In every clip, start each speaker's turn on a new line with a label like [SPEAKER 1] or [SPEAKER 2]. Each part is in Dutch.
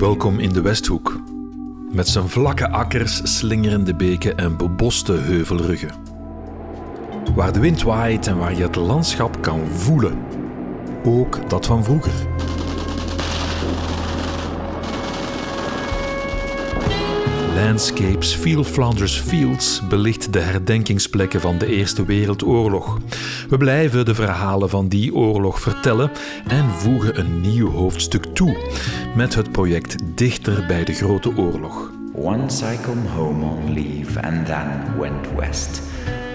[SPEAKER 1] Welkom in de Westhoek. Met zijn vlakke akkers, slingerende beken en beboste heuvelruggen. Waar de wind waait en waar je het landschap kan voelen. Ook dat van vroeger. Landscapes Feel Flanders Fields belicht de herdenkingsplekken van de Eerste Wereldoorlog. We blijven de verhalen van die oorlog vertellen en voegen een nieuw hoofdstuk toe met het project Dichter bij de Grote Oorlog.
[SPEAKER 2] Once I come home on leave and then went west.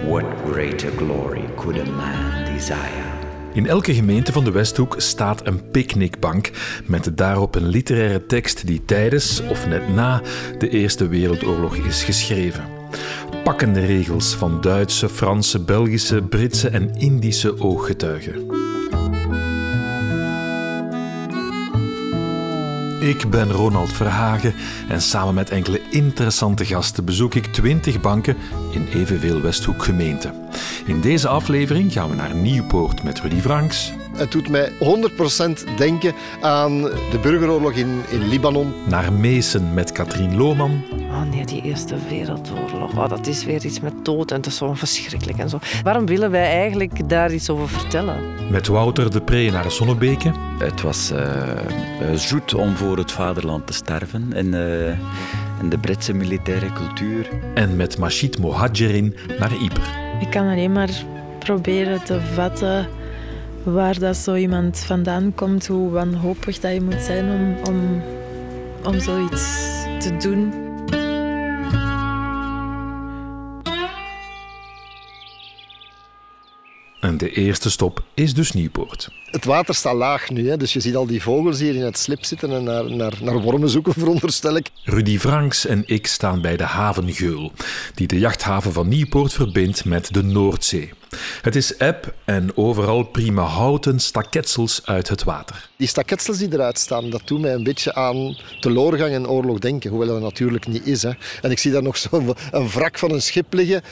[SPEAKER 2] What greater glory could a man desire?
[SPEAKER 1] In elke gemeente van de Westhoek staat een picknickbank met daarop een literaire tekst die tijdens of net na de Eerste Wereldoorlog is geschreven. Pakkende regels van Duitse, Franse, Belgische, Britse en Indische ooggetuigen. Ik ben Ronald Verhagen en samen met enkele interessante gasten bezoek ik 20 banken in evenveel Westhoek gemeenten. In deze aflevering gaan we naar Nieuwpoort met Rudy Franks.
[SPEAKER 3] Het doet mij 100% denken aan de burgeroorlog in, in Libanon.
[SPEAKER 1] Naar Meesen met Katrien Lohman.
[SPEAKER 4] Oh nee, die Eerste Wereldoorlog. Oh, dat is weer iets met dood en dat is zo verschrikkelijk en zo. Waarom willen wij eigenlijk daar iets over vertellen?
[SPEAKER 1] Met Wouter de Pre naar Zonnebeke.
[SPEAKER 2] Het was uh, zoet om voor het vaderland te sterven in, uh, in de Britse militaire cultuur.
[SPEAKER 1] En met Machid Mohadjerin naar Ypres.
[SPEAKER 5] Ik kan alleen maar proberen te vatten waar dat zo iemand vandaan komt, hoe wanhopig dat je moet zijn om, om, om zoiets te doen.
[SPEAKER 1] En de eerste stop is dus Nieuwpoort.
[SPEAKER 3] Het water staat laag nu, hè, dus je ziet al die vogels hier in het slip zitten en naar, naar, naar wormen zoeken, veronderstel ik.
[SPEAKER 1] Rudy Franks en ik staan bij de haven Geul, die de jachthaven van Nieuwpoort verbindt met de Noordzee. Het is eb en overal prima houten staketsels uit het water.
[SPEAKER 3] Die staketsels die eruit staan, dat doet mij een beetje aan teloorgang en oorlog denken, hoewel dat natuurlijk niet is. Hè. En ik zie daar nog zo'n een wrak van een schip liggen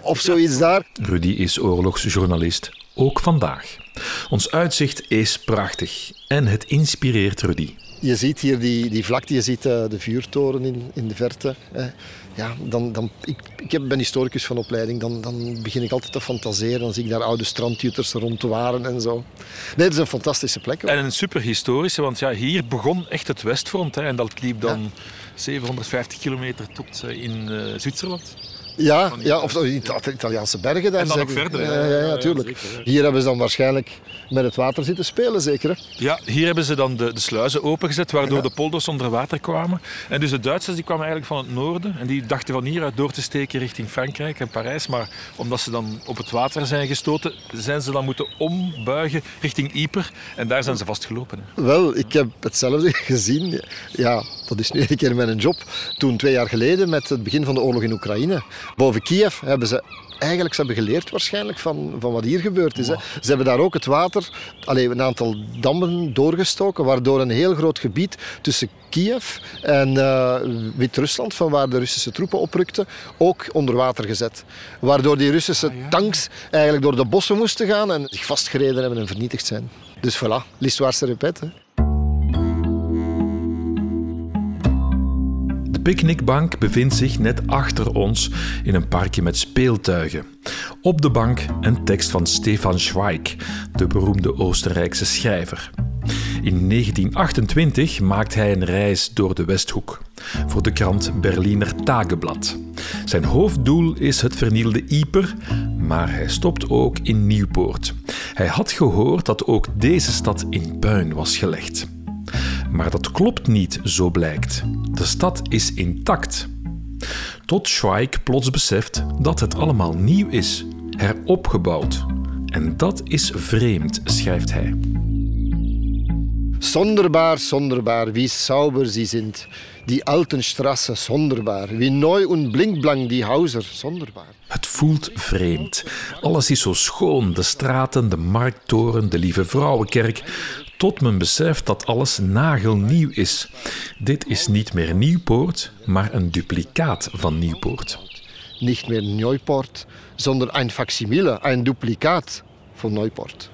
[SPEAKER 3] of zoiets daar.
[SPEAKER 1] Rudy is oorlogsjournalist, ook vandaag. Ons uitzicht is prachtig en het inspireert Rudy.
[SPEAKER 3] Je ziet hier die, die vlakte, je ziet uh, de vuurtoren in, in de verte. Hè. Ja, dan, dan, ik, ik ben historicus van opleiding, dan, dan begin ik altijd te fantaseren. Dan zie ik daar oude strandjutters rond te waren en zo. Nee, het is een fantastische plek. Hoor.
[SPEAKER 6] En een super historische, want ja, hier begon echt het Westfront. Hè, en dat liep dan ja. 750 kilometer tot uh, in uh, Zwitserland.
[SPEAKER 3] Ja, ja, of de Italiaanse bergen. Daar
[SPEAKER 6] en dan nog verder.
[SPEAKER 3] Ja, ja, ja, tuurlijk. Zeker, hier hebben ze dan waarschijnlijk met het water zitten spelen, zeker? Hè?
[SPEAKER 6] Ja, hier hebben ze dan de, de sluizen opengezet, waardoor de polders onder water kwamen. En dus de Duitsers die kwamen eigenlijk van het noorden en die dachten van hieruit door te steken richting Frankrijk en Parijs. Maar omdat ze dan op het water zijn gestoten, zijn ze dan moeten ombuigen richting Ypres. En daar zijn ze vastgelopen.
[SPEAKER 3] Hè. Wel, ik heb hetzelfde gezien. Ja, dat is nu een keer mijn job. Toen twee jaar geleden met het begin van de oorlog in Oekraïne. Boven Kiev hebben ze eigenlijk ze hebben geleerd waarschijnlijk van, van wat hier gebeurd is. Hè. Ze hebben daar ook het water, alleen een aantal dammen doorgestoken, waardoor een heel groot gebied tussen Kiev en uh, Wit-Rusland, van waar de Russische troepen oprukten, ook onder water gezet. Waardoor die Russische ah, ja. tanks eigenlijk door de bossen moesten gaan en zich vastgereden hebben en vernietigd zijn. Dus voilà, l'histoire se répète.
[SPEAKER 1] Picknickbank bevindt zich net achter ons in een parkje met speeltuigen. Op de bank een tekst van Stefan Zweig, de beroemde Oostenrijkse schrijver. In 1928 maakt hij een reis door de Westhoek voor de krant Berliner Tageblatt. Zijn hoofddoel is het vernielde Yper, maar hij stopt ook in Nieuwpoort. Hij had gehoord dat ook deze stad in puin was gelegd. Maar dat klopt niet, zo blijkt. De stad is intact. Tot Schweik plots beseft dat het allemaal nieuw is, heropgebouwd. En dat is vreemd, schrijft hij.
[SPEAKER 3] Sonderbar, sonderbar, wie sauber sie sind. Die Altenstrasse, sonderbar. Wie neu und blinkblank, die Hauser, sonderbar.
[SPEAKER 1] Het voelt vreemd. Alles is zo schoon. De straten, de markttoren, de lieve vrouwenkerk. Tot men beseft dat alles nagelnieuw is. Dit is niet meer Nieuwpoort, maar een duplicaat van Nieuwpoort.
[SPEAKER 3] Niet meer Nieuwpoort, zonder een facsimile, een duplicaat van Nieuwpoort.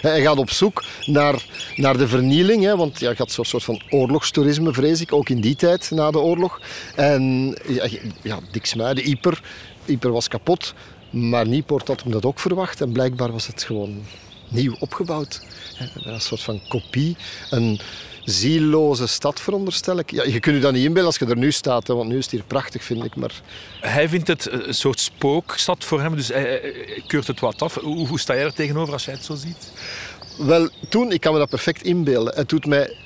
[SPEAKER 3] Hij gaat op zoek naar, naar de vernieling, hè, want ja, je had zo'n soort van oorlogstoerisme, vrees ik, ook in die tijd na de oorlog. En ja, ja Diksmuiden, de Ieper, Ieper was kapot, maar Nieuwpoort had hem dat ook verwacht en blijkbaar was het gewoon nieuw opgebouwd. Een soort van kopie, een zieloze stad veronderstel ik. Ja, je kunt je dat niet inbeelden als je er nu staat, hè, want nu is het hier prachtig, vind ik. Maar...
[SPEAKER 6] Hij vindt het een soort spookstad voor hem, dus hij, keurt het wat af. Hoe, hoe sta jij er tegenover als jij het zo ziet?
[SPEAKER 3] Wel, toen, ik kan me dat perfect inbeelden. Het doet mij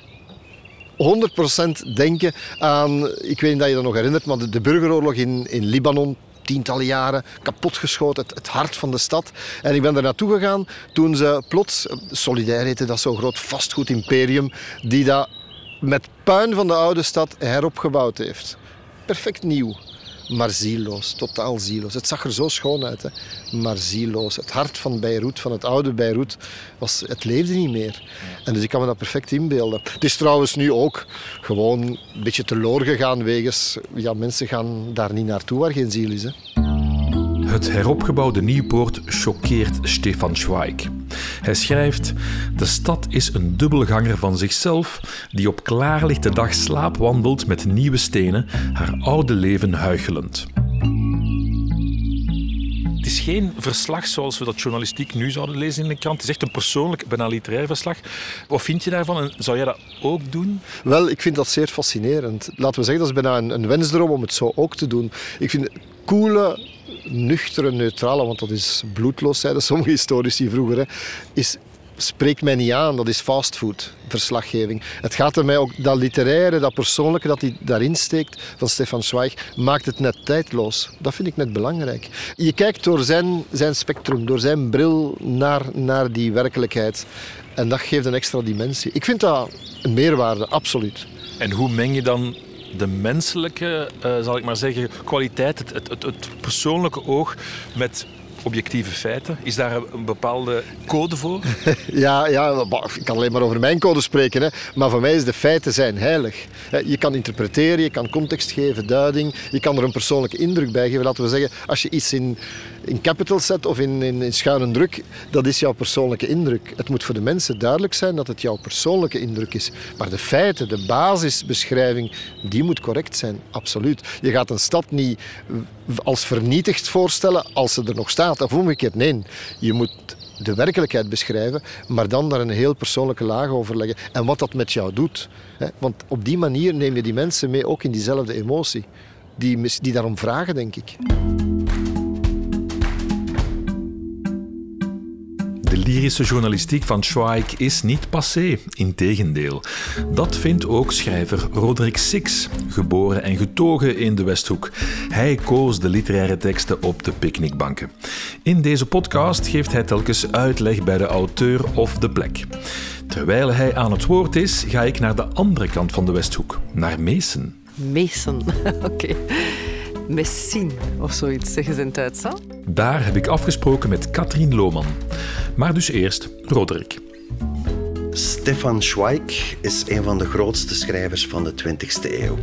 [SPEAKER 3] 100% denken aan, ik weet niet of je dat nog herinnert, maar de, de burgeroorlog in, in Libanon tientallen jaren kapotgeschoten, het, het hart van de stad. En ik ben er naartoe gegaan toen ze plots, Solidair heette dat zo'n groot vastgoedimperium, die dat met puin van de oude stad heropgebouwd heeft. Perfect nieuw maar zieloos, totaal zieloos. Het zag er zo schoon uit, hè? maar zieloos. Het hart van Beirut, van het oude Beirut, was, het leefde niet meer. En dus ik kan me dat perfect inbeelden. Het is trouwens nu ook gewoon een beetje teloor gegaan wegens... Ja, mensen gaan daar niet naartoe waar geen ziel is. Hè?
[SPEAKER 1] Het heropgebouwde Nieuwpoort choqueert Stefan Zweig. Hij schrijft: De stad is een dubbelganger van zichzelf, die op klaarlichte dag slaapwandelt met nieuwe stenen, haar oude leven huichelend.
[SPEAKER 6] Het is geen verslag zoals we dat journalistiek nu zouden lezen in de krant. Het is echt een persoonlijk, bijna literair verslag. Wat vind je daarvan en zou jij dat ook doen?
[SPEAKER 3] Wel, ik vind dat zeer fascinerend. Laten we zeggen, dat is bijna een, een wensdroom om het zo ook te doen. Ik vind coole nuchtere, neutrale, want dat is bloedloos, zeiden sommige historici vroeger, hè, is, spreekt mij niet aan. Dat is fastfood, verslaggeving. Het gaat er mij ook, dat literaire, dat persoonlijke dat hij daarin steekt, van Stefan Zweig, maakt het net tijdloos. Dat vind ik net belangrijk. Je kijkt door zijn, zijn spectrum, door zijn bril naar, naar die werkelijkheid. En dat geeft een extra dimensie. Ik vind dat een meerwaarde, absoluut.
[SPEAKER 6] En hoe meng je dan de menselijke, uh, zal ik maar zeggen, kwaliteit, het, het, het persoonlijke oog met objectieve feiten? Is daar een bepaalde code voor?
[SPEAKER 3] ja, ja, ik kan alleen maar over mijn code spreken. Hè. Maar voor mij is de feiten zijn heilig. Je kan interpreteren, je kan context geven, duiding. Je kan er een persoonlijke indruk bij geven. Laten we zeggen, als je iets in, in capital zet of in, in, in schuine druk, dat is jouw persoonlijke indruk. Het moet voor de mensen duidelijk zijn dat het jouw persoonlijke indruk is. Maar de feiten, de basisbeschrijving, die moet correct zijn. Absoluut. Je gaat een stad niet als vernietigd voorstellen als ze er nog staat. Of omgekeerd, nee. Je moet de werkelijkheid beschrijven, maar dan daar een heel persoonlijke laag over leggen. En wat dat met jou doet. Want op die manier neem je die mensen mee, ook in diezelfde emotie. Die, die daarom vragen, denk ik.
[SPEAKER 1] De lyrische journalistiek van Zweig is niet passé, integendeel. Dat vindt ook schrijver Roderick Six, geboren en getogen in de Westhoek. Hij koos de literaire teksten op de picknickbanken. In deze podcast geeft hij telkens uitleg bij de auteur of de plek. Terwijl hij aan het woord is, ga ik naar de andere kant van de Westhoek, naar Meesen.
[SPEAKER 4] Meesen, oké. Messin of zoiets, zeggen ze in het Duits.
[SPEAKER 1] Daar heb ik afgesproken met Katrien Lohman. Maar dus eerst Roderick.
[SPEAKER 7] Stefan Zweig is een van de grootste schrijvers van de 20e eeuw.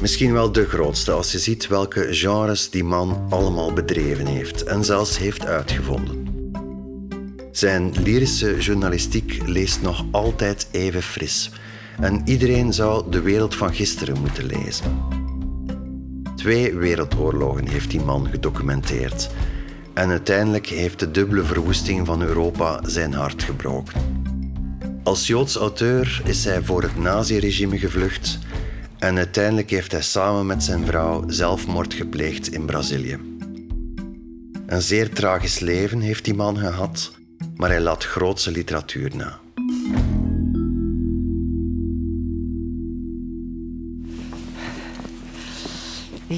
[SPEAKER 7] Misschien wel de grootste als je ziet welke genres die man allemaal bedreven heeft en zelfs heeft uitgevonden. Zijn lyrische journalistiek leest nog altijd even fris en iedereen zou de wereld van gisteren moeten lezen. Twee wereldoorlogen heeft die man gedocumenteerd. En uiteindelijk heeft de dubbele verwoesting van Europa zijn hart gebroken. Als Joods auteur is hij voor het naziregime gevlucht en uiteindelijk heeft hij samen met zijn vrouw zelfmoord gepleegd in Brazilië. Een zeer tragisch leven heeft die man gehad, maar hij laat grootse literatuur na.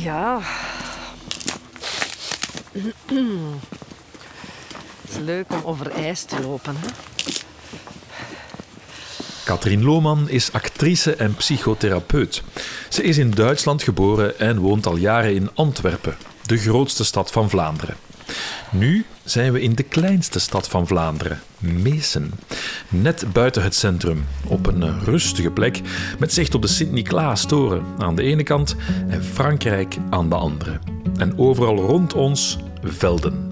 [SPEAKER 4] Ja. Het is leuk om over ijs te lopen. Hè?
[SPEAKER 1] Katrien Lohman is actrice en psychotherapeut. Ze is in Duitsland geboren en woont al jaren in Antwerpen, de grootste stad van Vlaanderen. Nu zijn we in de kleinste stad van Vlaanderen, Meesen. Net buiten het centrum, op een rustige plek met zicht op de Sint-Niklaas-toren aan de ene kant en Frankrijk aan de andere. En overal rond ons velden.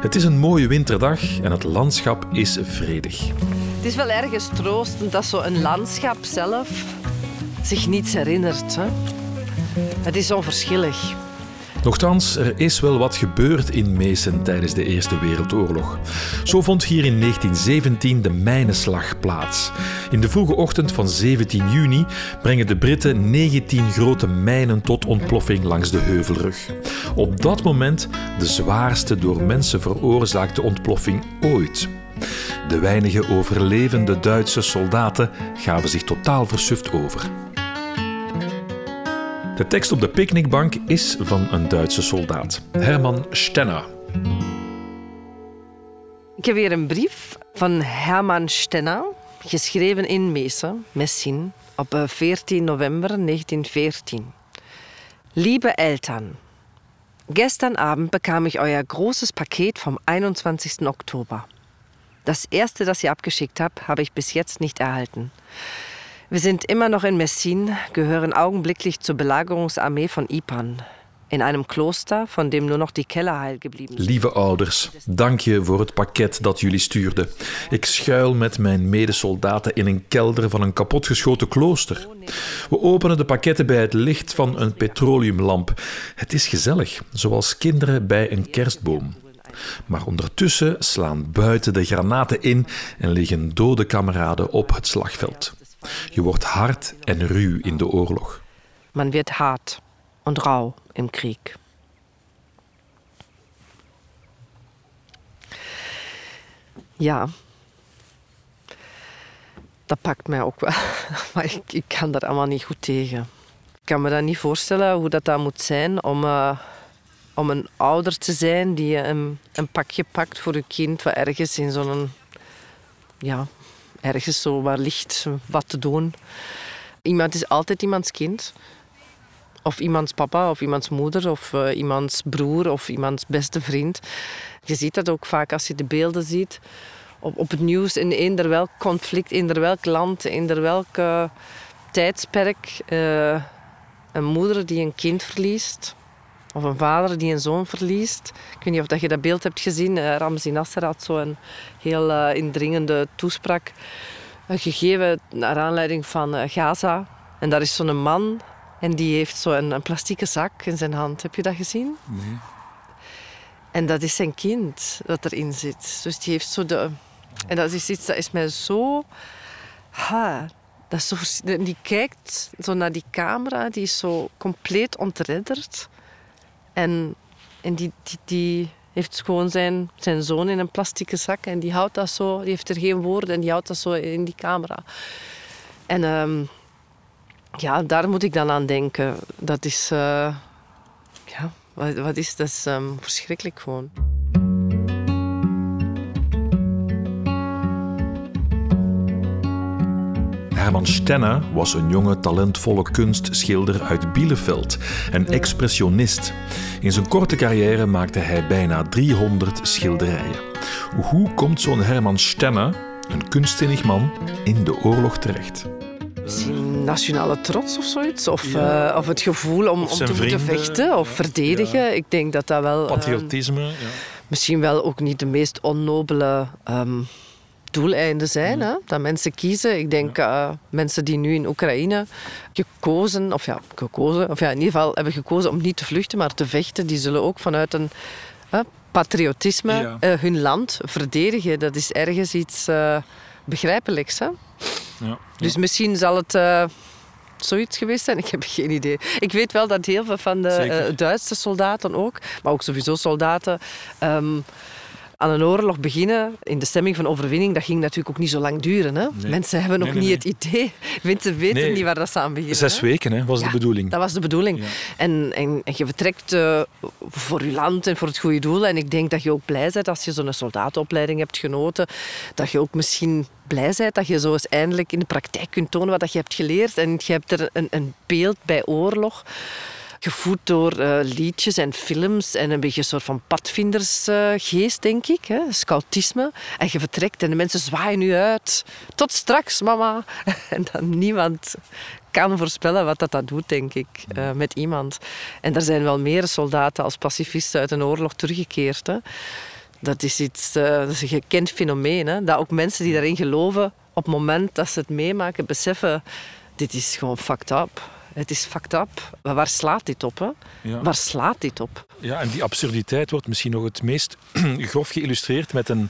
[SPEAKER 1] Het is een mooie winterdag en het landschap is vredig.
[SPEAKER 4] Het is wel ergens troostend dat zo'n landschap zelf zich niets herinnert. Hè? Het is onverschillig.
[SPEAKER 1] Nochtans, er is wel wat gebeurd in Meesen tijdens de Eerste Wereldoorlog. Zo vond hier in 1917 de mijnenslag plaats. In de vroege ochtend van 17 juni brengen de Britten 19 grote mijnen tot ontploffing langs de heuvelrug. Op dat moment de zwaarste door mensen veroorzaakte ontploffing ooit. De weinige overlevende Duitse soldaten gaven zich totaal versuft over. De tekst op de picknickbank is van een Duitse soldaat, Hermann Stenner.
[SPEAKER 4] Ik heb hier een brief van Hermann Stenner, geschreven in Mesen, Messin, op 14 eh, november 1914. Liebe Eltern, gestern Abend bekam ich euer großes Paket vom 21. Oktober. Das erste, das ihr abgeschickt habt, habe ich bis jetzt nicht erhalten. Wir sind immer noch in Messin, gehören augenblicklich zur Belagerungsarmee von Ipan. In einem Kloster, van dem nur noch die Keller heil geblieben.
[SPEAKER 1] Lieve ouders, dank je voor het pakket dat jullie stuurden. Ik schuil met mijn medesoldaten in een kelder van een kapotgeschoten klooster. We openen de pakketten bij het licht van een petroleumlamp. Het is gezellig, zoals kinderen bij een kerstboom. Maar ondertussen slaan buiten de granaten in en liggen dode kameraden op het slagveld. Je wordt hard en ruw in de oorlog.
[SPEAKER 4] Man wird hart und rau im Krieg. Ja, dat pakt mij ook wel. Maar ik, kan daar allemaal niet goed tegen. Ik kan me dan niet voorstellen hoe dat, dat moet zijn om, uh, om een ouder te zijn die een, een pakje pakt voor je kind wat ergens in zo'n ja, ergens zo waar ligt wat te doen. Iemand is altijd iemands kind. Of iemands papa, of iemands moeder, of uh, iemands broer, of iemands beste vriend. Je ziet dat ook vaak als je de beelden ziet op, op het nieuws in eender welk conflict, in welk land, in welk tijdsperk. Uh, een moeder die een kind verliest, of een vader die een zoon verliest. Ik weet niet of dat je dat beeld hebt gezien. Uh, Ramzi Nasser had zo'n heel uh, indringende toespraak uh, gegeven naar aanleiding van Gaza. En daar is zo'n man en die heeft zo'n een plastieke zak in zijn hand. Heb je dat gezien?
[SPEAKER 6] Nee.
[SPEAKER 4] En dat is zijn kind dat erin zit. Dus die heeft zo de... En dat is iets dat is mij zo... Ha, dat is zo die kijkt zo naar die camera, die is zo compleet ontredderd. En, die, die, die heeft gewoon zijn, zijn zoon in een plastieke zak en die houdt dat zo, die heeft er geen woorden en die houdt dat zo in die camera. En um, ja, daar moet ik dan aan denken. Dat is, uh, ja, wat, is dat? Is, um, verschrikkelijk gewoon.
[SPEAKER 1] Herman Stenne was een jonge, talentvolle kunstschilder uit Bielefeld en expressionist. In zijn korte carrière maakte hij bijna 300 schilderijen. Hoe komt zo'n Herman Stenne, een kunstzinnig man, in de oorlog terecht?
[SPEAKER 4] Misschien nationale trots of zoiets. Of, uh, of het gevoel om, om te vrienden, moeten vechten of verdedigen. Ja. Ik denk dat dat wel...
[SPEAKER 6] Patriotisme. Um,
[SPEAKER 4] misschien wel ook niet de meest onnobele... Um, doeleinden zijn. Hè? Dat mensen kiezen. Ik denk uh, mensen die nu in Oekraïne gekozen, of ja, gekozen, of ja, in ieder geval hebben gekozen om niet te vluchten, maar te vechten, die zullen ook vanuit een uh, patriotisme ja. uh, hun land verdedigen. Dat is ergens iets begrijpelijks. Hè? Ja. Dus misschien zal het zoiets geweest zijn? Ik heb geen idee. Ik weet wel dat heel veel van de Duitse soldaten ook, maar ook sowieso soldaten. Um, aan een oorlog beginnen in de stemming van overwinning, dat ging natuurlijk ook niet zo lang duren. Hè? Mensen hebben nog niet het idee. Mensen weten niet waar dat ze aan beginnen.
[SPEAKER 6] Zes weken hè, was de bedoeling.
[SPEAKER 4] Dat was de bedoeling. En, en, en, je vertrekt uh, voor je land en voor het goede doel. En ik denk dat je ook blij bent als je zo'n soldatenopleiding hebt genoten. Dat je ook misschien blij bent dat je zo eens eindelijk in de praktijk kunt tonen wat je hebt geleerd. En je hebt er een, een beeld bij oorlog gevoed door uh, liedjes en films en een beetje een soort van padvindersgeest, denk ik. Hè? Scoutisme. En je vertrekt en de mensen zwaaien nu uit. Tot straks, mama. en dan niemand kan voorspellen wat dat, dat doet, denk ik, uh, met iemand. En er zijn wel meer soldaten als pacifisten uit een oorlog teruggekeerd. Hè? dat is iets, is een gekend fenomeen. Hè? Dat ook mensen die daarin geloven, op het moment dat ze het meemaken, beseffen: dit is gewoon fucked up. Het is fucked up. Maar waar slaat dit op? Hè? Ja. Waar slaat dit op?
[SPEAKER 6] Ja, en die absurditeit wordt misschien nog het meest grof geïllustreerd met een,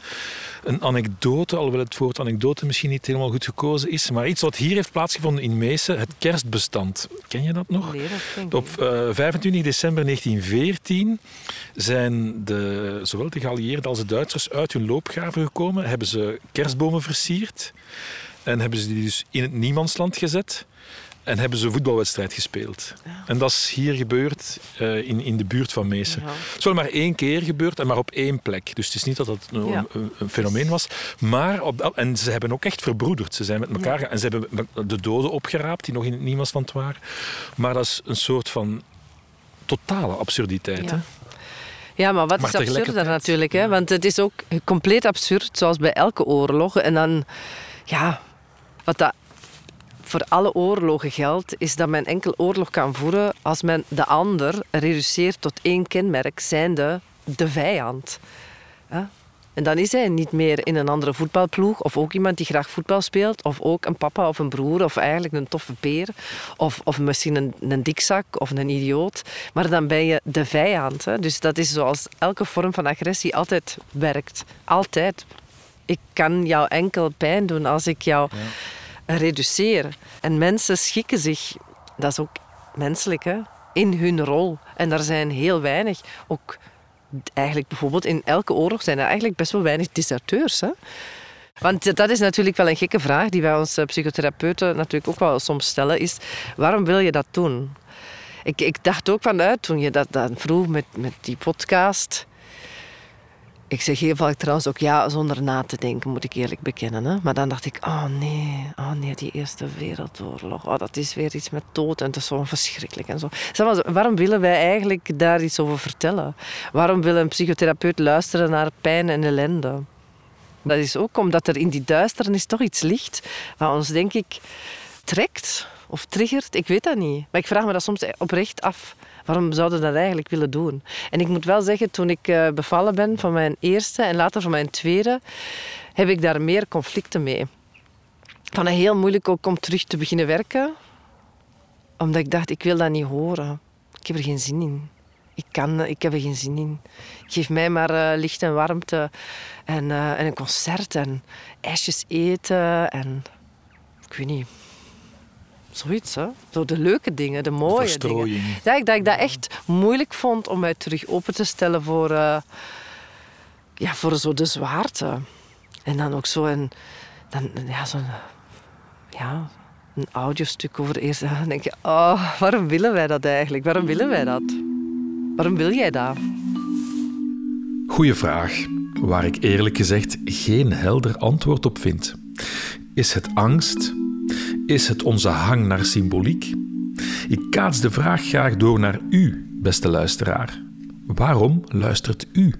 [SPEAKER 6] een anekdote, alhoewel het woord anekdote misschien niet helemaal goed gekozen is. Maar iets wat hier heeft plaatsgevonden in Meesen, het kerstbestand. Ken je dat nog?
[SPEAKER 4] Nee, dat
[SPEAKER 6] Op uh, eh, 25 december 1914 zijn de, zowel de geallieerden als de Duitsers uit hun loopgraven gekomen, hebben ze kerstbomen versierd en hebben ze die dus in het niemandsland gezet. En hebben ze een voetbalwedstrijd gespeeld. En dat is hier gebeurd uh, in, in de buurt van Meesen. Het is wel maar één keer gebeurd en maar op één plek. Dus het is niet dat het een, een, fenomeen was. Maar op, en ze hebben ook echt verbroederd. Ze zijn met elkaar En ze hebben de doden opgeraapt die nog in het niemandsland waren. Maar dat is een soort van totale absurditeit. Hè?
[SPEAKER 4] Ja, maar wat maar is absurder natuurlijk? Hè? Want het is ook compleet absurd, zoals bij elke oorlog. En dan, ja, wat dat voor alle oorlogen geldt, is dat men enkel oorlog kan voeren als men de ander reduceert tot één kenmerk, zijnde de vijand. En dan is hij niet meer in een andere voetbalploeg, of ook iemand die graag voetbal speelt, of ook een papa of een broer, of eigenlijk een toffe peer, of, of misschien een, een dikzak of een idioot. Maar dan ben je de vijand. Hè? Dus dat is zoals elke vorm van agressie altijd werkt. Altijd. Ik kan jou enkel pijn doen als ik jou. Reduceren. En mensen schikken zich, dat is ook menselijk, hè, in hun rol. En daar zijn heel weinig, ook eigenlijk bijvoorbeeld in elke oorlog zijn er eigenlijk best wel weinig deserteurs. Hè. Want dat is natuurlijk wel een gekke vraag die wij ons psychotherapeuten natuurlijk ook wel soms stellen, is waarom wil je dat doen? Ik, ik dacht ook vanuit toen je dat, dat vroeg met, met die podcast. Ik zeg heel vaak trouwens ook ja zonder na te denken, moet ik eerlijk bekennen. Hè? Maar dan dacht ik, oh nee, oh nee, die Eerste Wereldoorlog. Oh, dat is weer iets met dood en het is zo verschrikkelijk en zo. waarom willen wij eigenlijk daar iets over vertellen? Waarom wil een psychotherapeut luisteren naar pijn en ellende? Dat is ook omdat er in die duisternis toch iets ligt wat ons, denk ik, trekt of triggert. Ik weet dat niet. Maar ik vraag me dat soms oprecht af. Waarom zouden we dat eigenlijk willen doen? En ik moet wel zeggen, toen ik uh, bevallen ben van mijn eerste en later van mijn tweede, heb ik daar meer conflicten mee. Van het heel moeilijk ook om terug te beginnen werken. Omdat ik dacht, ik wil dat niet horen. Ik heb er geen zin in. Ik, kan, ik heb er geen zin in. Geef mij maar uh, licht en warmte en, uh, en een concert en ijsjes eten en... Ik weet niet. Zoiets, hè? Zo de leuke dingen, de mooie dingen. Ja, ik, dat ik dat echt moeilijk vond om mij terug open te stellen voor, uh, ja, voor zo de zwaarte. En dan ook zo een, dan, ja, zo'n ja, een audiostuk over eerst. Dan denk je, oh, waarom willen wij dat eigenlijk? Waarom willen wij dat? Waarom wil jij dat?
[SPEAKER 1] Goeie vraag, waar ik eerlijk gezegd geen helder antwoord op vind. Is het angst? Is het onze hang naar symboliek? Ik kaats de vraag graag door naar u, beste luisteraar. Waarom luistert u?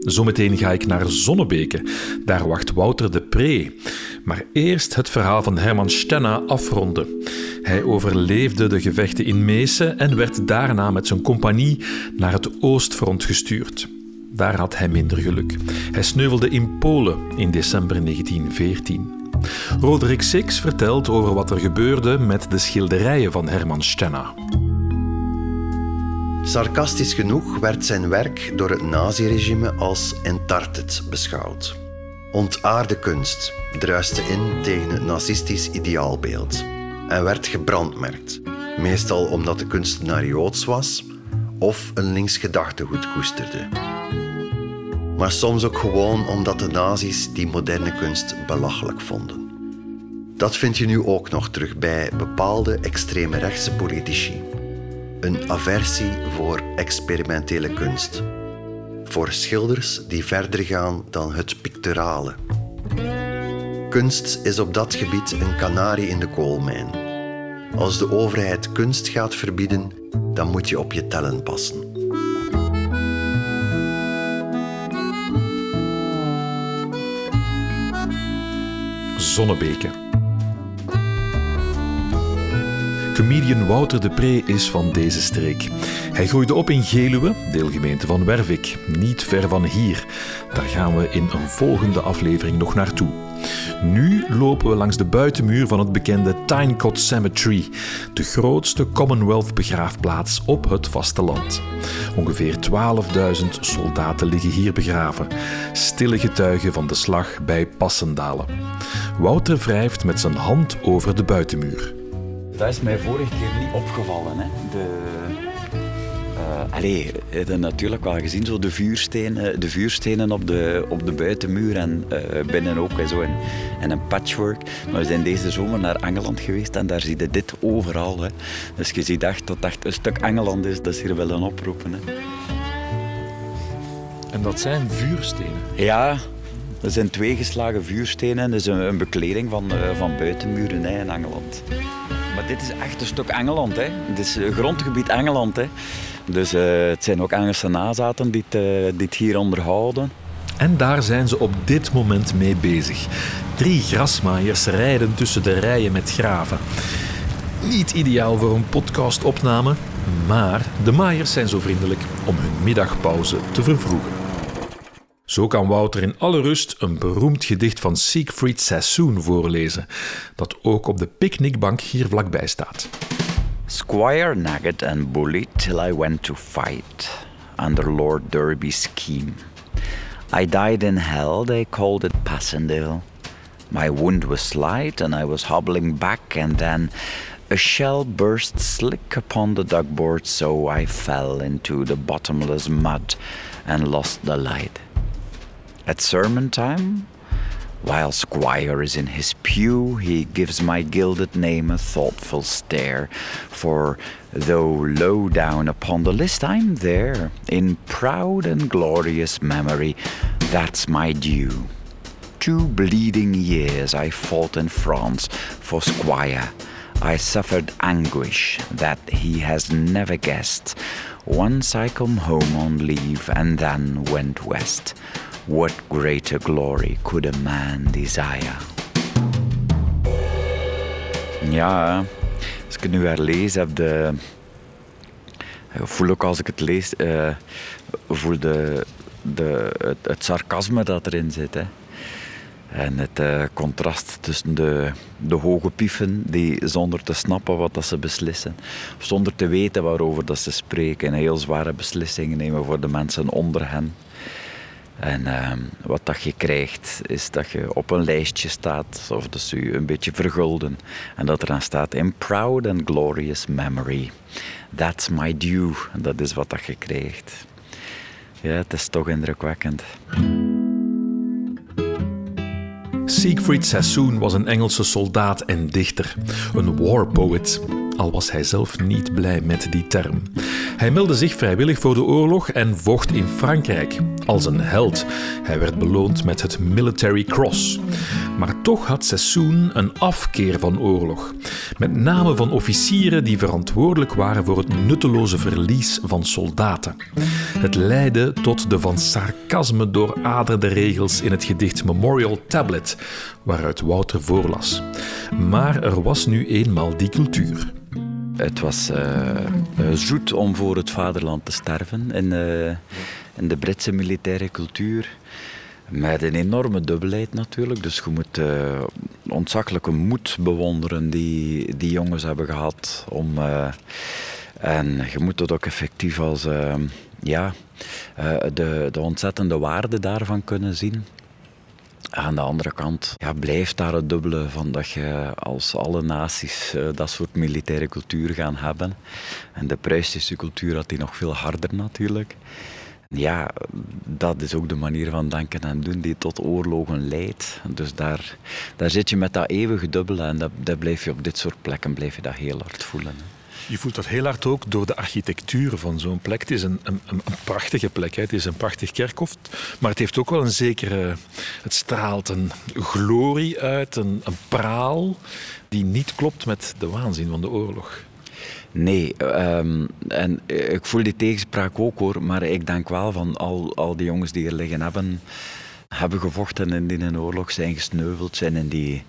[SPEAKER 1] Zometeen ga ik naar Zonnebeke. Daar wacht Wouter de Pre. Maar eerst het verhaal van Herman Stenna afronden. Hij overleefde de gevechten in Meesen en werd daarna met zijn compagnie naar het Oostfront gestuurd. Daar had hij minder geluk. Hij sneuvelde in Polen in december 1914. Roderick Six vertelt over wat er gebeurde met de schilderijen van Herman Stenna.
[SPEAKER 7] Sarcastisch genoeg werd zijn werk door het naziregime als entartet beschouwd. Ontaarde kunst druiste in tegen het nazistisch ideaalbeeld en werd gebrandmerkt, meestal omdat de kunstenaar joods was of een links gedachtegoed koesterde maar soms ook gewoon omdat de nazi's die moderne kunst belachelijk vonden. Dat vind je nu ook nog terug bij bepaalde extreme rechtse politici. Een aversie voor experimentele kunst. Voor schilders die verder gaan dan het picturale. Kunst is op dat gebied een kanarie in de koolmijn. Als de overheid kunst gaat verbieden, dan moet je op je tellen passen.
[SPEAKER 1] Zonnebeke. Comedian Wouter de Pre is van deze streek. Hij groeide op in Geluwe, deelgemeente van Wervik, niet ver van hier. Daar gaan we in een volgende aflevering nog naartoe. Nu lopen we langs de buitenmuur van het bekende Tynecott Cemetery, de grootste Commonwealth begraafplaats op het vasteland. Ongeveer 12.000 soldaten liggen hier begraven, stille getuigen van de slag bij Passendalen. Wouter wrijft met zijn hand over de buitenmuur.
[SPEAKER 2] Dat is mij vorige keer niet opgevallen. Hè. De, allee, je hebt natuurlijk wel gezien, zo de, vuurstenen, de vuurstenen op de, op de buitenmuur en uh, binnen ook en zo in, in, een patchwork. Maar we zijn deze zomer naar Engeland geweest en daar zie je dit overal. Hè. Dus je ziet echt dat echt een stuk Engeland is, dat ze hier willen oproepen. Hè.
[SPEAKER 6] En dat zijn vuurstenen?
[SPEAKER 2] Ja, dat zijn twee geslagen vuurstenen. Dat is een, een bekleding van, uh, van buitenmuren hè, in Engeland. Maar dit is echt een stuk Engeland. Hè. Het is grondgebied Engeland. Hè. Dus uh, het zijn ook Engelse nazaten die het, uh, die hier onderhouden.
[SPEAKER 1] En daar zijn ze op dit moment mee bezig. Drie grasmaaiers rijden tussen de rijen met graven. Niet ideaal voor een podcastopname, maar de maaiers zijn zo vriendelijk om hun middagpauze te vervroegen. Zo kan Wouter in alle rust een beroemd gedicht van Siegfried Sassoon voorlezen, dat ook op de picknickbank hier vlakbij staat.
[SPEAKER 2] Squire nagged and bullied till I went to fight under Lord Derby's scheme. I died in hell, they called it Passendale. My wound was slight and I was hobbling back, and then a shell burst slick upon the duckboard, so I fell into the bottomless mud and lost the light. At sermon time, while Squire is in his pew, he gives my gilded name a thoughtful stare. For though low down upon the list, I'm there, in proud and glorious memory, that's my due. Two bleeding years I fought in France for Squire. I suffered anguish that he has never guessed. Once I come home on leave and then went west. What greater glory could a man desire? Ja, als ik het nu herlees, heb de, voel ook als ik het lees, uh, voel de, de, het, sarcasme dat erin zit. Hè. En het uh, contrast tussen de, de hoge pieven die zonder te snappen wat dat ze beslissen, zonder te weten waarover dat ze spreken, en heel zware beslissingen nemen voor de mensen onder hen. En uh, wat dat je krijgt, is dat je op een lijstje staat, of ze je een beetje vergulden. En dat er dan staat: In proud and glorious memory. That's my due. En dat is wat dat je krijgt. Ja, het is toch indrukwekkend.
[SPEAKER 1] Siegfried Sassoon was een Engelse soldaat en dichter, een war poet, al was hij zelf niet blij met die term. Hij meldde zich vrijwillig voor de oorlog en vocht in Frankrijk als een held. Hij werd beloond met het Military Cross. Maar toch had Sassoon een afkeer van oorlog. Met name van officieren die verantwoordelijk waren voor het nutteloze verlies van soldaten. Het leidde tot de van sarcasme dooraderde regels in het gedicht Memorial Tablet, waaruit Wouter voorlas. Maar er was nu eenmaal die cultuur.
[SPEAKER 2] Het was uh, zoet om voor het vaderland te sterven in, uh, in de Britse militaire cultuur. Met een enorme dubbelheid natuurlijk. Dus je moet uh, ontzaglijke moed bewonderen die die jongens hebben gehad. Om, en je moet het ook effectief als ja, de, de ontzettende waarde daarvan kunnen zien. Aan de andere kant ja, blijft daar het dubbele van dat je als alle naties dat soort militaire cultuur gaan hebben. En de Pruisische cultuur had die nog veel harder natuurlijk. Ja, dat is ook de manier van denken en doen die tot oorlogen leidt. Dus daar, daar zit je met dat eeuwige dubbele en dat, dat blijf je op dit soort plekken blijf je dat heel hard voelen.
[SPEAKER 6] Je voelt dat heel hard ook door de architectuur van zo'n plek. Het is een, een, prachtige plek. Hè. Het is een prachtig kerkhof. Maar het heeft ook wel een zekere... Het straalt een glorie uit, een, een praal... die niet klopt met de waanzin van de oorlog.
[SPEAKER 2] Nee, um, en ik voel die tegenspraak ook hoor, maar ik denk wel van al, al die jongens die er liggen hebben, hebben gevochten in die oorlog, zijn gesneuveld, zijn in die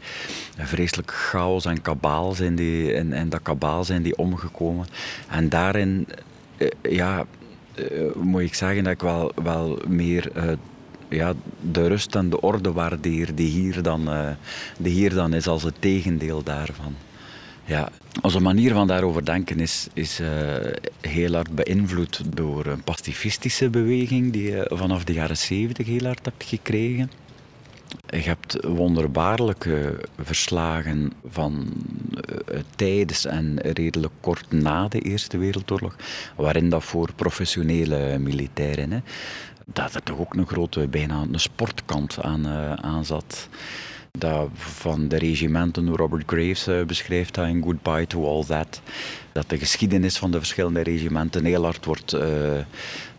[SPEAKER 2] vreselijk chaos en kabaal zijn die, in dat kabaal zijn die omgekomen. En daarin, eh, ja, eh, moet ik zeggen dat ik wel, wel meer ja, de rust en de orde waardeer die hier, dan, die hier dan is als het tegendeel daarvan. Ja, onze manier van daarover denken is, uh, heel hard beïnvloed door een pacifistische beweging die je vanaf de jaren 70 heel hard hebt gekregen. Je hebt wonderbaarlijke verslagen van uh, tijdens en redelijk kort na de Eerste Wereldoorlog, waarin dat voor professionele militairen, hè, dat er toch ook een grote, bijna een sportkant aan, uh, aan zat dat van de regimenten, Robert Graves uh, beschrijft dat in Goodbye to All That, dat de geschiedenis van de verschillende regimenten heel hard wordt, uh,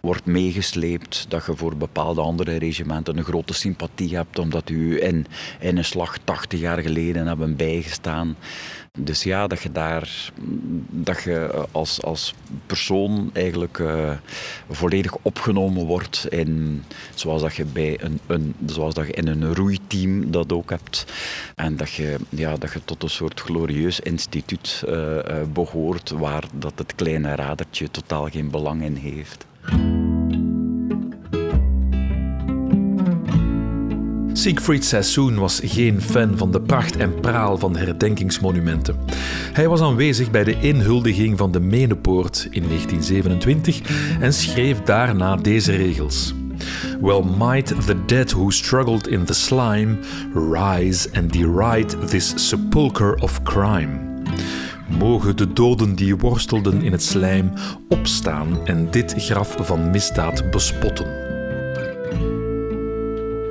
[SPEAKER 2] wordt meegesleept. Dat je voor bepaalde andere regimenten een grote sympathie hebt, omdat u in, in een slag 80 jaar geleden hebben bijgestaan. Dus ja, dat je daar dat je als, als persoon eigenlijk uh, volledig opgenomen wordt in zoals dat je bij een, een, zoals dat je in een roeiteam dat ook hebt. En dat je, ja, dat je tot een soort glorieus instituut uh, behoort waar dat het kleine radertje totaal geen belang in heeft.
[SPEAKER 1] Siegfried Sassoon was geen fan van de pracht en praal van herdenkingsmonumenten. Hij was aanwezig bij de inhuldiging van de Menepoort in 1927 en schreef daarna deze regels. Well might the dead who struggled in the slime rise and deride this sepulchre of crime. Mogen de doden die worstelden in het slijm opstaan en dit graf van misdaad bespotten.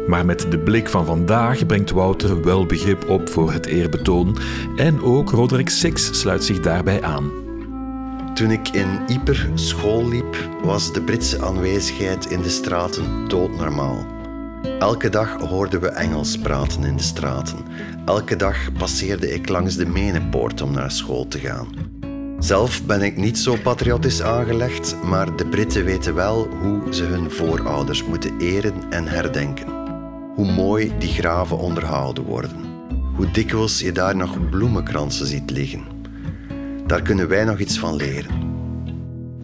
[SPEAKER 1] Maar met de blik van vandaag brengt Wouter wel begrip op voor het eerbetoon en ook Roderick Six sluit zich daarbij aan.
[SPEAKER 7] Toen ik in Yper school liep, was de Britse aanwezigheid in de straten doodnormaal. Elke dag hoorden we Engels praten in de straten. Elke dag passeerde ik langs de Menepoort om naar school te gaan. Zelf ben ik niet zo patriotisch aangelegd, maar de Britten weten wel hoe ze hun voorouders moeten eren en herdenken hoe mooi die graven onderhouden worden. Hoe dikwijls je daar nog bloemenkransen ziet liggen. Daar kunnen wij nog iets van leren.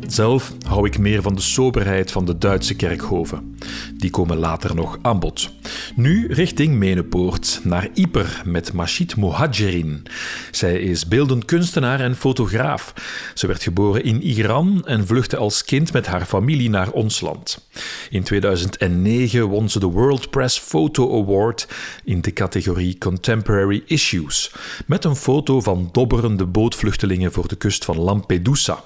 [SPEAKER 1] Zelf hou ik meer van de soberheid van de Duitse kerkhoven. Die komen later nog aan bod. Nu richting Menepoort, naar Yper met Machid Mohajerin. Zij is beeldend kunstenaar en fotograaf. Ze werd geboren in Iran en vluchtte als kind met haar familie naar ons land. In 2009 won ze de World Press Photo Award in de categorie Contemporary Issues, met een foto van dobberende bootvluchtelingen voor de kust van Lampedusa.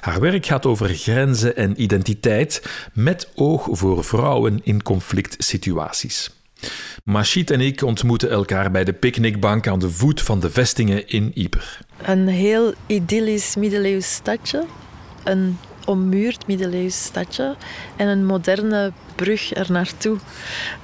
[SPEAKER 1] Haar werk gaat over grenzen en identiteit met oog voor vrouwen in conflict situaties. Machit en ik ontmoeten elkaar bij de picknickbank aan de voet van de vestingen in Yper.
[SPEAKER 5] Een heel idyllisch middeleeuws stadje. Een ommuurd middeleeuws stadje. En een moderne brug er naartoe.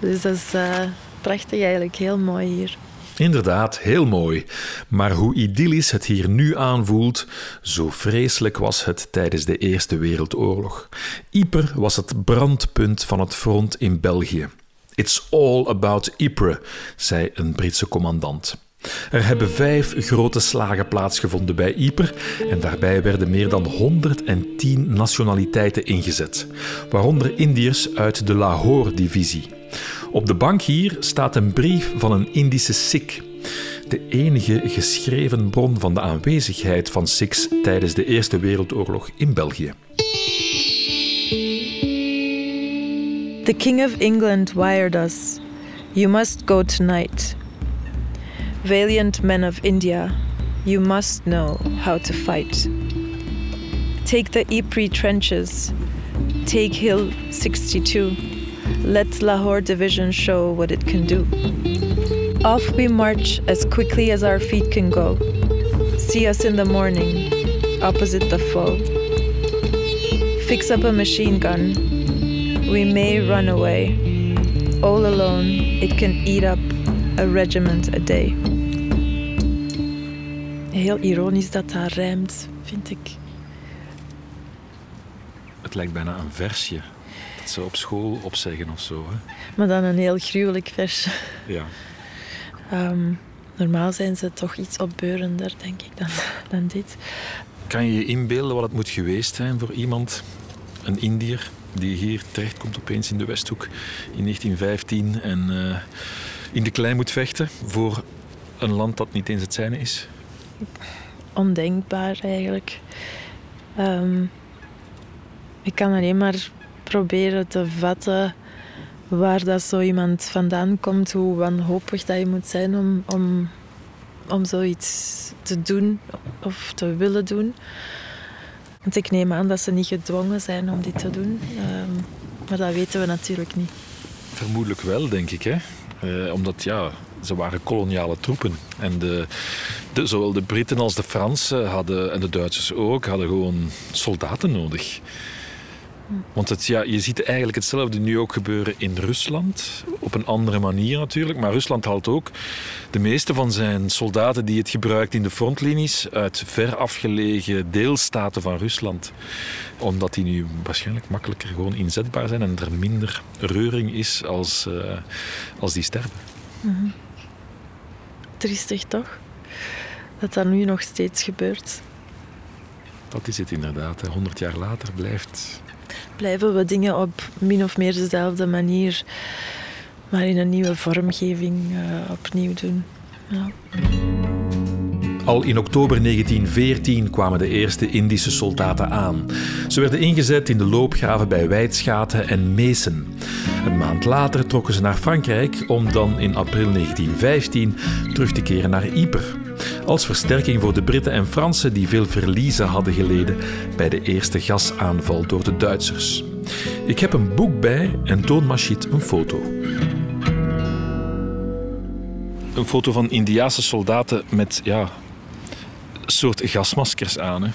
[SPEAKER 5] Dus dat is uh, prachtig eigenlijk, heel mooi hier.
[SPEAKER 1] Inderdaad, heel mooi. Maar hoe idyllisch het hier nu aanvoelt, zo vreselijk was het tijdens de Eerste Wereldoorlog. Ypres was het brandpunt van het front in België. It's all about Ypres, zei een Britse commandant. Er hebben vijf grote slagen plaatsgevonden bij Ypres en daarbij werden meer dan 110 nationaliteiten ingezet, waaronder Indiërs uit de Lahore-divisie. Op de bank hier staat een brief van een Indische Sikh. De enige geschreven bron van de aanwezigheid van Sikhs tijdens de Eerste Wereldoorlog in België.
[SPEAKER 5] The King of England wired us. You must go tonight. Valiant men of India, you must know how to fight. Take the Ypres trenches. Take Hill 62. Let Lahore Division show what it can do. Off we march as quickly as our feet can go. See us in the morning, opposite the foe. Fix up a machine gun. We may run away. All alone, it can eat up a regiment a day. Heel ironisch dat dat rijmt, vind ik.
[SPEAKER 1] Het lijkt bijna een versje
[SPEAKER 6] zo op school opzeggen of zo. Hè?
[SPEAKER 5] Maar dan een heel gruwelijk vers.
[SPEAKER 6] Ja.
[SPEAKER 5] Ehm, normaal zijn ze toch iets opbeurender, denk ik, dan, dan dit.
[SPEAKER 6] Kan je je inbeelden wat het moet geweest zijn voor iemand, een Indiër, die hier terechtkomt opeens in de Westhoek in 1915 en uh, in de klei moet vechten voor een land dat niet eens het zijne is?
[SPEAKER 5] Ondenkbaar eigenlijk. Um, ik kan alleen maar proberen te vatten waar dat zo iemand vandaan komt, hoe wanhopig dat je moet zijn om, om, om zoiets te doen of te willen doen. Want ik neem aan dat ze niet gedwongen zijn om dit te doen. Um, maar dat weten we natuurlijk niet.
[SPEAKER 6] Vermoedelijk wel, denk ik. Hè? Uh, omdat ja, ze waren koloniale troepen. En de, de, zowel de Britten als de Fransen hadden, en de Duitsers ook, hadden gewoon soldaten nodig. Want het, ja, je ziet eigenlijk hetzelfde nu ook gebeuren in Rusland. Op een andere manier natuurlijk. Maar Rusland haalt ook de meeste van zijn soldaten die het gebruikt in de frontlinies uit ver afgelegen deelstaten van Rusland. Omdat die nu waarschijnlijk makkelijker gewoon inzetbaar zijn en er minder reuring is als, uh, als die sterven. Mm
[SPEAKER 5] Triestig toch? Dat dat nu nog steeds gebeurt.
[SPEAKER 6] Dat is het inderdaad. Honderd jaar later blijft
[SPEAKER 5] blijven we dingen op min of meer dezelfde manier, maar in een nieuwe vormgeving uh, opnieuw doen. Ja.
[SPEAKER 1] Al in oktober 1914 kwamen de eerste Indische soldaten aan. Ze werden ingezet in de loopgraven bij Wijtschaten en Meesen. Een maand later trokken ze naar Frankrijk om dan in april 1915 terug te keren naar Ypres. Als versterking voor de Britten en Fransen die veel verliezen hadden geleden bij de eerste gasaanval door de Duitsers. Ik heb een boek bij en toon Machit een foto.
[SPEAKER 6] Een foto van Indiaanse soldaten met ja, een soort gasmaskers aan. Hè?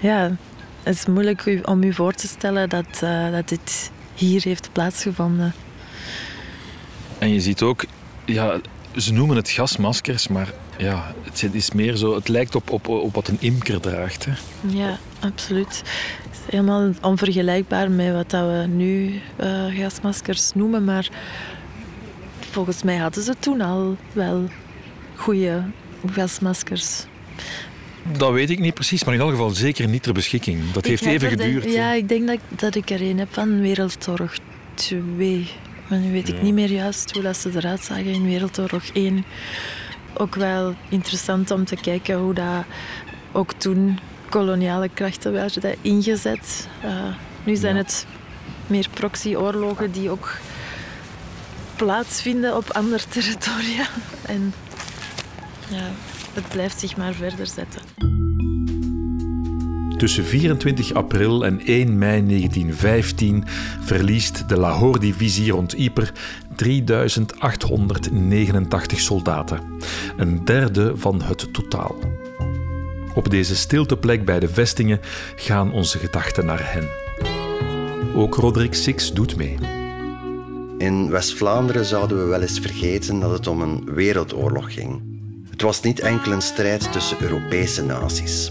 [SPEAKER 5] Ja, het is moeilijk om u voor te stellen dat, uh, dat dit hier heeft plaatsgevonden.
[SPEAKER 6] En je ziet ook, ja, ze noemen het gasmaskers, maar ja, het is meer zo, het lijkt op, op, op wat een imker draagt. Hè.
[SPEAKER 5] Ja, absoluut. Het is helemaal onvergelijkbaar met wat we nu uh, gasmaskers noemen, maar volgens mij hadden ze toen al wel goede gasmaskers.
[SPEAKER 6] Dat weet ik niet precies, maar in elk geval zeker niet ter beschikking. Dat heeft even geduurd.
[SPEAKER 5] ja, ik denk dat, dat ik er een heb van Wereldoorlog 2. Maar nu weet ik niet meer juist hoe dat ze eruit zagen in Wereldoorlog 1. Ook wel interessant om te kijken hoe dat ook toen koloniale krachten werden ingezet. Uh, nu zijn het meer proxyoorlogen die ook plaatsvinden op ander territoria. En ja, het blijft zich maar verder zetten.
[SPEAKER 1] Tussen 24 april en 1 mei 1915 verliest de Lahore-divisie rond Ypres 3889 soldaten, een derde van het totaal. Op deze stilteplek bij de vestingen gaan onze gedachten naar hen. Ook Roderick Six doet mee.
[SPEAKER 7] In West-Vlaanderen zouden we wel eens vergeten dat het om een wereldoorlog ging. Het was niet enkel een strijd tussen Europese naties.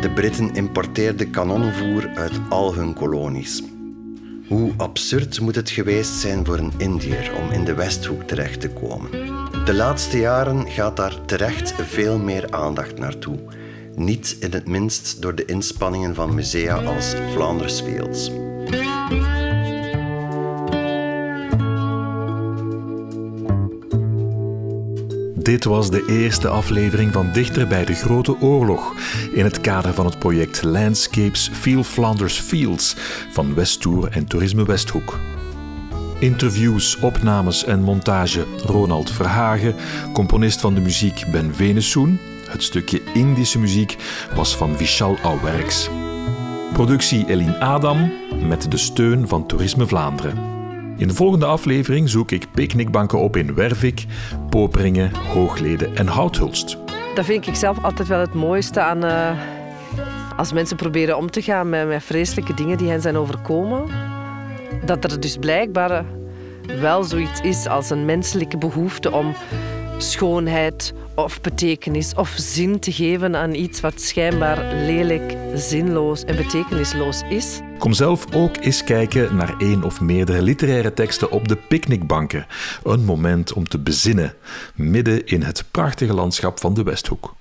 [SPEAKER 7] De Britten importeerden kanonnenvoer uit al hun kolonies. Hoe absurd moet het geweest zijn voor een Indiër om in de Westhoek terecht te komen? De laatste jaren gaat daar terecht veel meer aandacht naartoe. Niet in het minst door de inspanningen van musea als Flanders Fields.
[SPEAKER 1] Dit was de eerste aflevering van Dichter bij de Grote Oorlog in het kader van het project Landscapes Feel Flanders Fields van Westtour en Toerisme Westhoek. Interviews, opnames en montage Ronald Verhagen, componist van de muziek Ben Venesoen. Het stukje Indische muziek was van Vishal Auwerks. Productie Eline Adam met de steun van Toerisme Vlaanderen. In de volgende aflevering zoek ik picknickbanken op in Wervik, Poperingen, Hoogleden en Houthulst.
[SPEAKER 4] Dat vind ik zelf altijd wel het mooiste aan uh, als mensen proberen om te gaan met, met vreselijke dingen die hen zijn overkomen. Dat er dus blijkbaar wel zoiets is als een menselijke behoefte om schoonheid of betekenis of zin te geven aan iets wat schijnbaar lelijk zinloos en betekenisloos is.
[SPEAKER 1] Kom zelf ook eens kijken naar één of meerdere literaire teksten op de picknickbanken. Een moment om te bezinnen, midden in het prachtige landschap van de Westhoek.